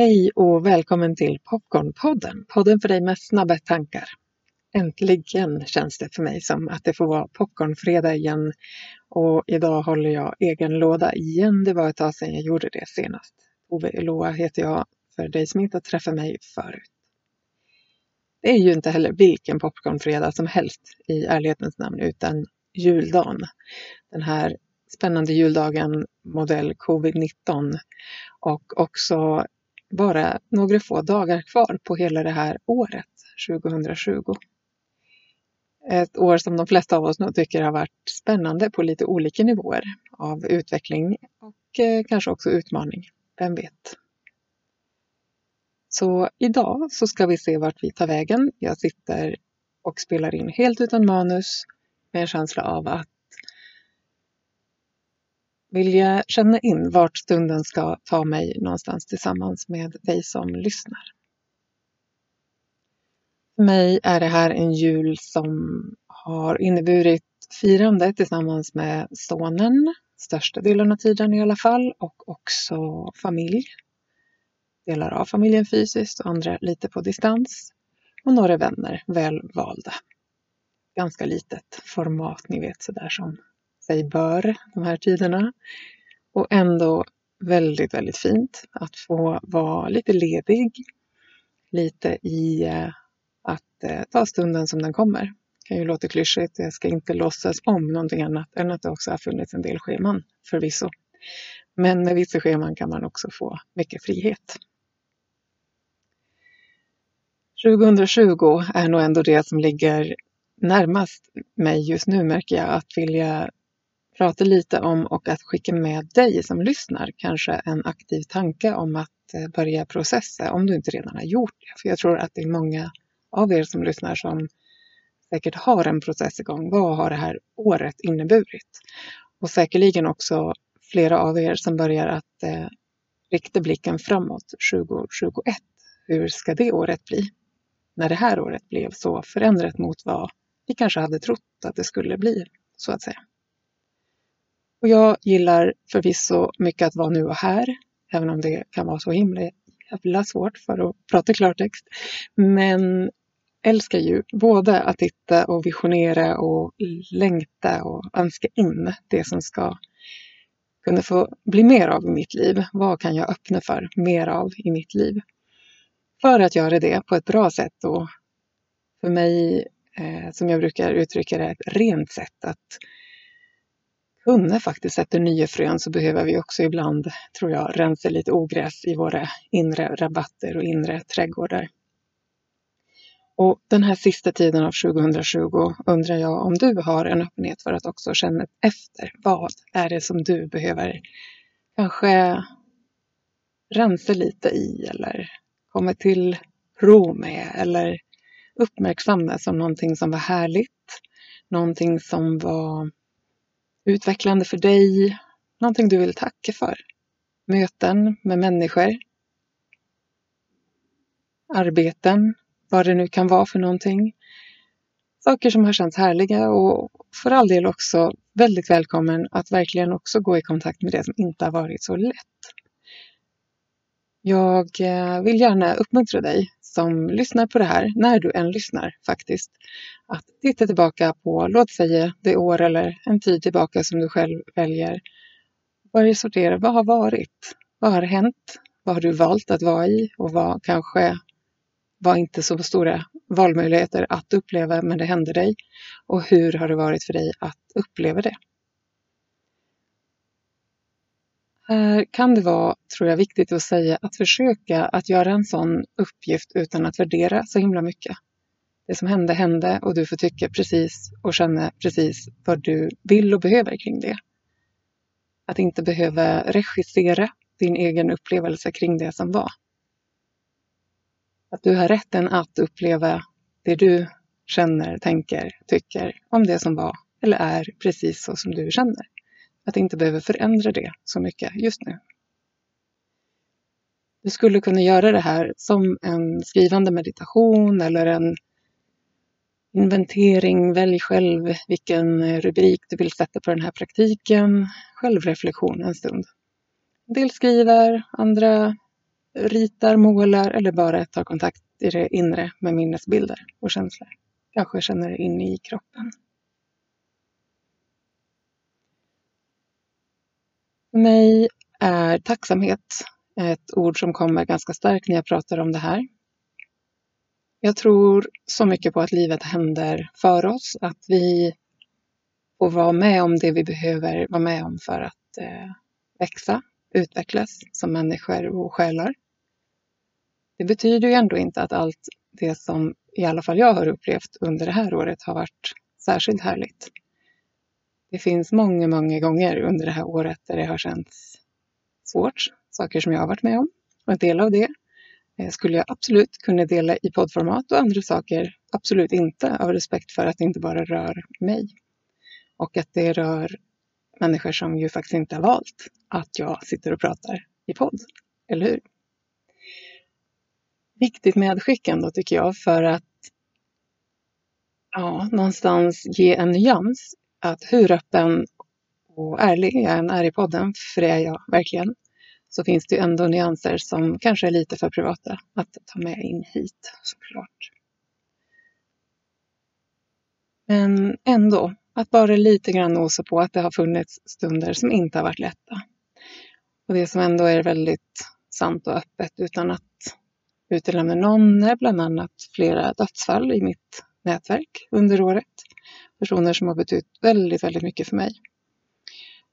Hej och välkommen till Popcornpodden, podden för dig med snabba tankar. Äntligen känns det för mig som att det får vara popcornfredag igen och idag håller jag egen låda igen. Det var ett tag sedan jag gjorde det senast. Ove Eloa heter jag för dig som inte har träffat mig förut. Det är ju inte heller vilken popcornfredag som helst i ärlighetens namn utan juldagen. Den här spännande juldagen modell covid-19 och också bara några få dagar kvar på hela det här året, 2020. Ett år som de flesta av oss nog tycker har varit spännande på lite olika nivåer av utveckling och eh, kanske också utmaning. Vem vet? Så idag så ska vi se vart vi tar vägen. Jag sitter och spelar in helt utan manus med en känsla av att vilja känna in vart stunden ska ta mig någonstans tillsammans med dig som lyssnar. För mig är det här en jul som har inneburit firande tillsammans med sonen, största delen av tiden i alla fall, och också familj. Delar av familjen fysiskt och andra lite på distans. Och några vänner, väl valda. Ganska litet format, ni vet sådär som sig bör de här tiderna. Och ändå väldigt, väldigt fint att få vara lite ledig. Lite i eh, att eh, ta stunden som den kommer. Det kan ju låta klyschigt, jag ska inte låtsas om någonting annat än att det också har funnits en del scheman förvisso. Men med vissa scheman kan man också få mycket frihet. 2020 är nog ändå det som ligger närmast mig just nu märker jag att vilja prata lite om och att skicka med dig som lyssnar kanske en aktiv tanke om att eh, börja processa om du inte redan har gjort det. För jag tror att det är många av er som lyssnar som säkert har en process igång. Vad har det här året inneburit? Och säkerligen också flera av er som börjar att eh, rikta blicken framåt 2021. Hur ska det året bli? När det här året blev så förändrat mot vad vi kanske hade trott att det skulle bli, så att säga. Och jag gillar förvisso mycket att vara nu och här, även om det kan vara så himla jävla svårt för att prata klartext. Men älskar ju både att titta och visionera och längta och önska in det som ska kunna få bli mer av i mitt liv. Vad kan jag öppna för mer av i mitt liv? För att göra det på ett bra sätt och för mig, eh, som jag brukar uttrycka det, ett rent sätt att kunna faktiskt sätter nya frön så behöver vi också ibland, tror jag, rensa lite ogräs i våra inre rabatter och inre trädgårdar. Och den här sista tiden av 2020 undrar jag om du har en öppenhet för att också känna efter. Vad är det som du behöver kanske rensa lite i eller komma till ro med eller uppmärksamma som någonting som var härligt, någonting som var utvecklande för dig, någonting du vill tacka för. Möten med människor, arbeten, vad det nu kan vara för någonting. Saker som har känts härliga och för all del också väldigt välkommen att verkligen också gå i kontakt med det som inte har varit så lätt. Jag eh, vill gärna uppmuntra dig som lyssnar på det här, när du än lyssnar faktiskt, att titta tillbaka på, låt säga det år eller en tid tillbaka som du själv väljer. Börja sortera, vad har varit? Vad har hänt? Vad har du valt att vara i? Och vad kanske var inte så stora valmöjligheter att uppleva, men det hände dig. Och hur har det varit för dig att uppleva det? Här kan det vara, tror jag, viktigt att säga att försöka att göra en sån uppgift utan att värdera så himla mycket. Det som hände hände och du får tycka precis och känna precis vad du vill och behöver kring det. Att inte behöva regissera din egen upplevelse kring det som var. Att du har rätten att uppleva det du känner, tänker, tycker om det som var eller är precis så som du känner. Att inte behöva förändra det så mycket just nu. Du skulle kunna göra det här som en skrivande meditation eller en inventering. Välj själv vilken rubrik du vill sätta på den här praktiken. Självreflektion en stund. En del skriver, andra ritar, målar eller bara tar kontakt i det inre med minnesbilder och känslor. Kanske känner det in i kroppen. För mig är tacksamhet ett ord som kommer ganska starkt när jag pratar om det här. Jag tror så mycket på att livet händer för oss, att vi får vara med om det vi behöver vara med om för att eh, växa, utvecklas som människor och själar. Det betyder ju ändå inte att allt det som i alla fall jag har upplevt under det här året har varit särskilt härligt. Det finns många, många gånger under det här året där det har känts svårt, saker som jag har varit med om. Och en del av det eh, skulle jag absolut kunna dela i poddformat och andra saker absolut inte av respekt för att det inte bara rör mig. Och att det rör människor som ju faktiskt inte har valt att jag sitter och pratar i podd. Eller hur? Viktigt medskick ändå tycker jag för att ja, någonstans ge en nyans. Att hur öppen och ärlig jag än är i podden, för det är jag verkligen, så finns det ändå nyanser som kanske är lite för privata att ta med in hit såklart. Men ändå, att bara lite grann nosa på att det har funnits stunder som inte har varit lätta. Och det som ändå är väldigt sant och öppet utan att utelämna någon är bland annat flera dödsfall i mitt nätverk under året. Personer som har betytt väldigt, väldigt mycket för mig.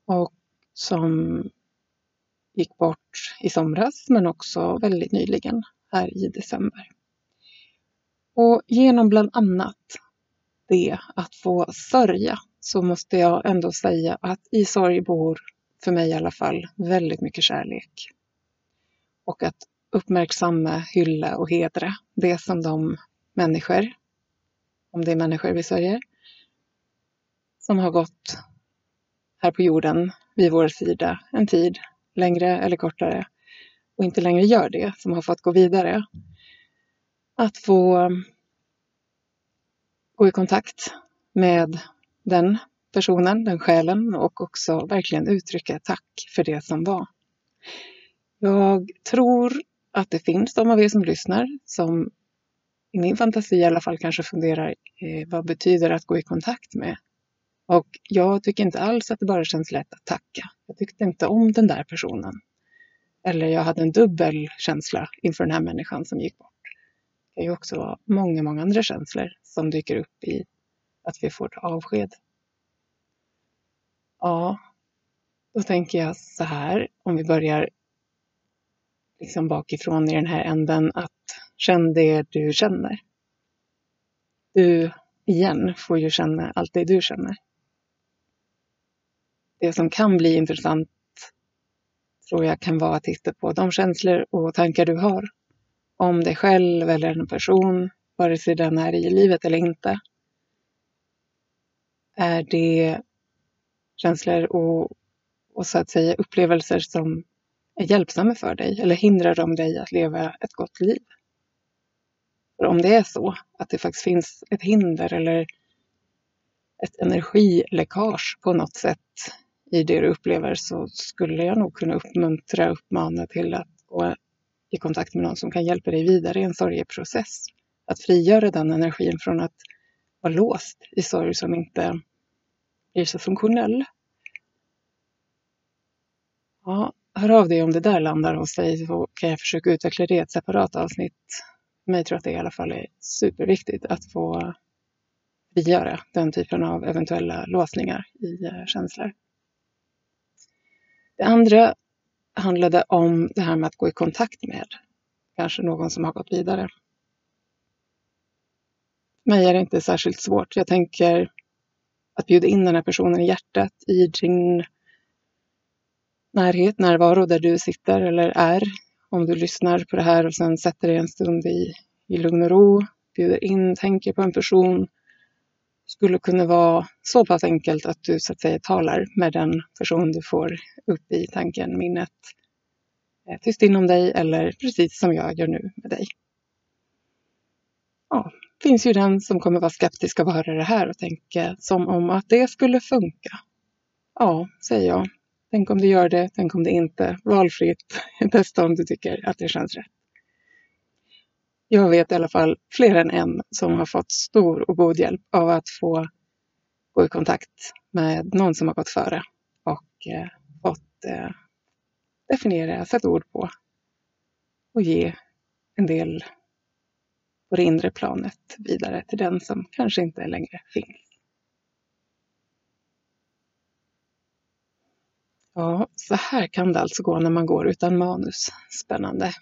Och som gick bort i somras men också väldigt nyligen här i december. Och genom bland annat det att få sörja så måste jag ändå säga att i sorg bor, för mig i alla fall, väldigt mycket kärlek. Och att uppmärksamma, hylla och hedra det som de människor, om det är människor vi sörjer, som har gått här på jorden vid vår sida en tid, längre eller kortare, och inte längre gör det, som har fått gå vidare. Att få gå i kontakt med den personen, den själen och också verkligen uttrycka tack för det som var. Jag tror att det finns de av er som lyssnar som i min fantasi i alla fall kanske funderar eh, vad betyder att gå i kontakt med? Och jag tycker inte alls att det bara känns lätt att tacka. Jag tyckte inte om den där personen. Eller jag hade en dubbel känsla inför den här människan som gick bort. Det är ju också många, många andra känslor som dyker upp i att vi får ett avsked. Ja, då tänker jag så här, om vi börjar liksom bakifrån i den här änden, att känn det du känner. Du, igen, får ju känna allt det du känner. Det som kan bli intressant tror jag kan vara att titta på de känslor och tankar du har om dig själv eller en person, vare sig den är i livet eller inte. Är det känslor och, och så att säga upplevelser som är hjälpsamma för dig eller hindrar de dig att leva ett gott liv? För om det är så att det faktiskt finns ett hinder eller ett energiläckage på något sätt i det du upplever så skulle jag nog kunna uppmuntra, och uppmana till att gå i kontakt med någon som kan hjälpa dig vidare i en sorgeprocess. Att frigöra den energin från att vara låst i sorg som inte blir så funktionell. Ja, hör av dig om det där landar hos dig så kan jag försöka utveckla det i ett separat avsnitt. Men jag tror att det i alla fall är superviktigt att få frigöra den typen av eventuella låsningar i eh, känslor. Det andra handlade om det här med att gå i kontakt med kanske någon som har gått vidare. För mig är det inte särskilt svårt. Jag tänker att bjuda in den här personen i hjärtat i din närhet, närvaro där du sitter eller är. Om du lyssnar på det här och sen sätter dig en stund i, i lugn och ro, bjuder in, tänker på en person skulle kunna vara så pass enkelt att du så att säga talar med den person du får upp i tanken, minnet, eh, tyst inom dig eller precis som jag gör nu med dig. Ja, finns ju den som kommer vara skeptisk och höra det här och tänka som om att det skulle funka. Ja, säger jag. Tänk om du gör det, tänk om det inte. Valfritt. Testa om du tycker att det känns rätt. Jag vet i alla fall fler än en som har fått stor och god hjälp av att få gå i kontakt med någon som har gått före och eh, fått eh, definiera, sätta ord på och ge en del på det inre planet vidare till den som kanske inte längre finns. Ja, så här kan det alltså gå när man går utan manus. Spännande.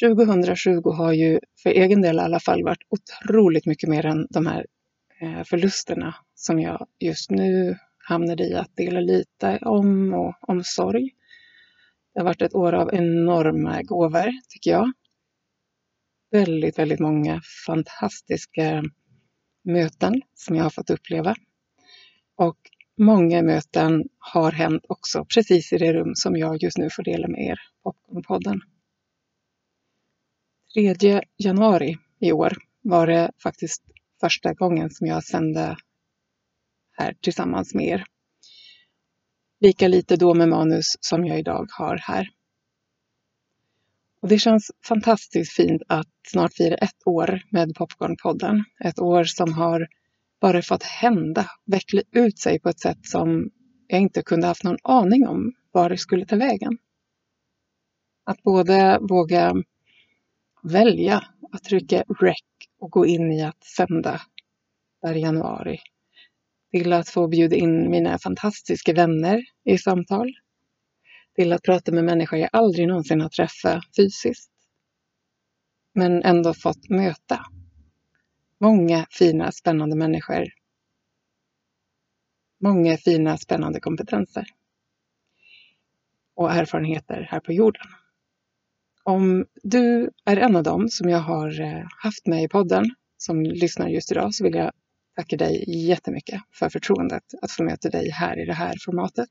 2020 har ju för egen del i alla fall varit otroligt mycket mer än de här eh, förlusterna som jag just nu hamnade i att dela lite om och omsorg. Det har varit ett år av enorma gåvor, tycker jag. Väldigt, väldigt många fantastiska möten som jag har fått uppleva. Och många möten har hänt också precis i det rum som jag just nu får dela med er, Popcornpodden. 3 januari i år var det faktiskt första gången som jag sände här tillsammans med er. Lika lite då med manus som jag idag har här. Och det känns fantastiskt fint att snart fira ett år med Popcornpodden. Ett år som har bara fått hända, veckla ut sig på ett sätt som jag inte kunde haft någon aning om var det skulle ta vägen. Att både våga välja att trycka rec och gå in i att sända där i januari. Till att få bjuda in mina fantastiska vänner i samtal. Till att prata med människor jag aldrig någonsin har träffat fysiskt. Men ändå fått möta många fina, spännande människor. Många fina, spännande kompetenser och erfarenheter här på jorden. Om du är en av dem som jag har eh, haft med i podden som lyssnar just idag så vill jag tacka dig jättemycket för förtroendet att få möta dig här i det här formatet.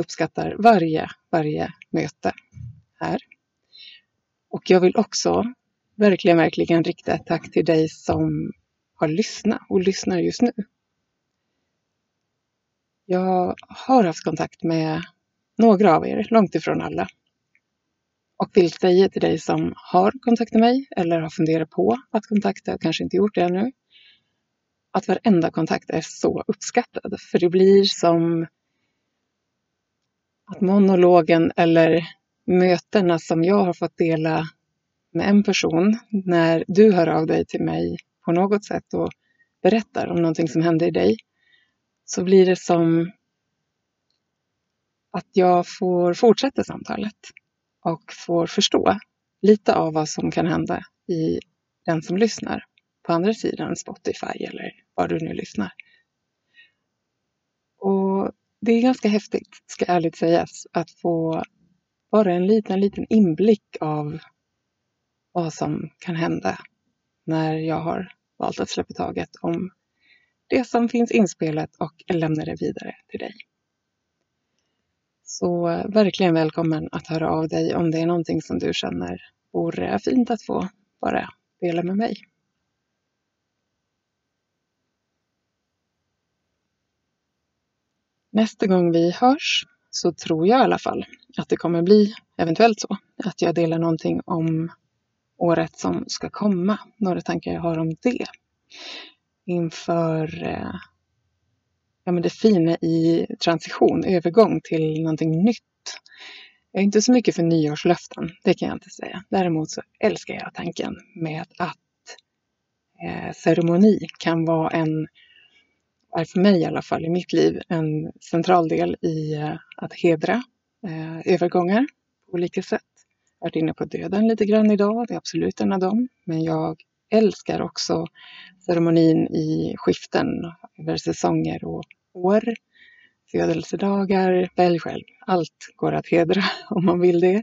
Uppskattar varje, varje möte här. Och jag vill också verkligen, verkligen rikta ett tack till dig som har lyssnat och lyssnar just nu. Jag har haft kontakt med några av er, långt ifrån alla. Och vill säga till dig som har kontaktat mig eller har funderat på att kontakta och kanske inte gjort det ännu. Att varenda kontakt är så uppskattad. För det blir som att monologen eller mötena som jag har fått dela med en person när du hör av dig till mig på något sätt och berättar om någonting som hände i dig så blir det som att jag får fortsätta samtalet och får förstå lite av vad som kan hända i den som lyssnar på andra sidan Spotify eller var du nu lyssnar. Och det är ganska häftigt, ska ärligt sägas, att få bara en liten, liten inblick av vad som kan hända när jag har valt att släppa taget om det som finns inspelat och lämna det vidare till dig. Så eh, verkligen välkommen att höra av dig om det är någonting som du känner vore fint att få bara dela med mig. Nästa gång vi hörs så tror jag i alla fall att det kommer bli eventuellt så att jag delar någonting om året som ska komma. Några tankar jag har om det. Inför eh, ja, men det fina i transition, övergång till någonting nytt. Jag är inte så mycket för nyårslöften, det kan jag inte säga. Däremot så älskar jag tanken med att eh, ceremoni kan vara en, är för mig i alla fall i mitt liv, en central del i eh, att hedra eh, övergångar på olika sätt. Jag har varit inne på döden lite grann idag, det är absolut en av dem. Men jag älskar också ceremonin i skiften över säsonger och år, födelsedagar, välj själv. Allt går att hedra om man vill det.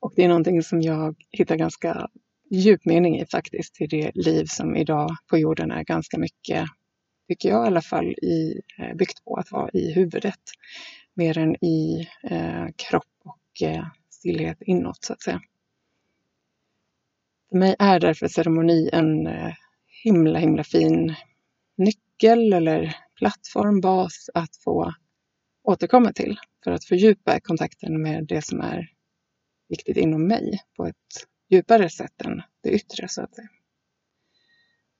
Och det är någonting som jag hittar ganska djup mening i faktiskt, i det liv som idag på jorden är ganska mycket, tycker jag i alla fall, i, eh, byggt på att vara i huvudet. Mer än i eh, kropp och eh, stillhet inåt så att säga. För mig är därför ceremoni en eh, himla, himla fin nyckel eller plattform, bas att få återkomma till för att fördjupa kontakten med det som är viktigt inom mig på ett djupare sätt än det yttre så att säga.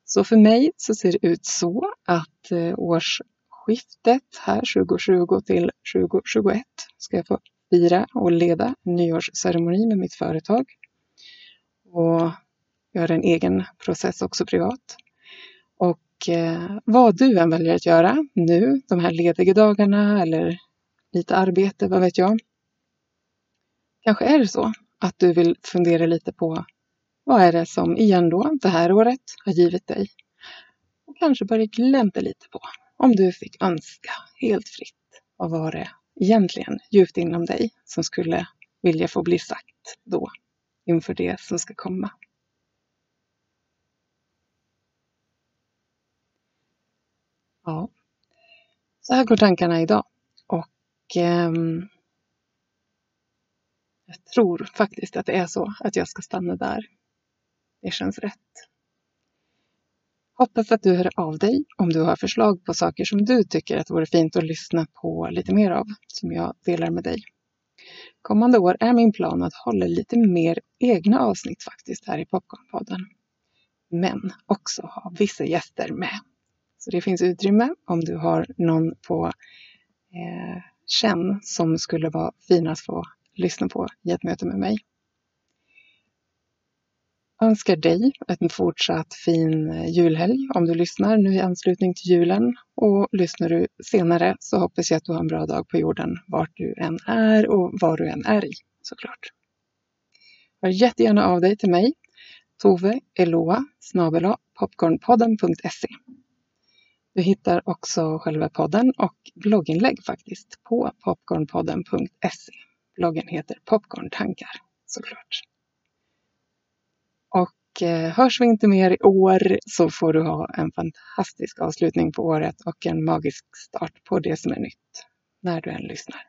Så för mig så ser det ut så att eh, årsskiftet här 2020 till 2021 ska jag få fira och leda en nyårsceremoni med mitt företag. Och göra en egen process också privat. Och eh, vad du än väljer att göra nu, de här lediga dagarna eller lite arbete, vad vet jag. Kanske är det så att du vill fundera lite på vad är det som igen då det här året har givit dig? Och kanske börja glänta lite på om du fick önska helt fritt. Vad var det egentligen djupt inom dig som skulle vilja få bli sagt då inför det som ska komma? Ja, så här går tankarna idag. Och eh, jag tror faktiskt att det är så att jag ska stanna där. Det känns rätt. Hoppas att du hör av dig om du har förslag på saker som du tycker att det vore fint att lyssna på lite mer av, som jag delar med dig. Kommande år är min plan att hålla lite mer egna avsnitt faktiskt här i Popcornpodden. Men också ha vissa gäster med. Så det finns utrymme om du har någon på eh, känn som skulle vara fin att få lyssna på i ett möte med mig. Önskar dig en fortsatt fin eh, julhelg om du lyssnar nu i anslutning till julen. Och lyssnar du senare så hoppas jag att du har en bra dag på jorden vart du än är och var du än är i såklart. Hör jättegärna av dig till mig, Tove Eloa popcornpodden.se. Du hittar också själva podden och blogginlägg faktiskt på popcornpodden.se. Bloggen heter Popcorntankar såklart. Och eh, hörs vi inte mer i år så får du ha en fantastisk avslutning på året och en magisk start på det som är nytt när du än lyssnar.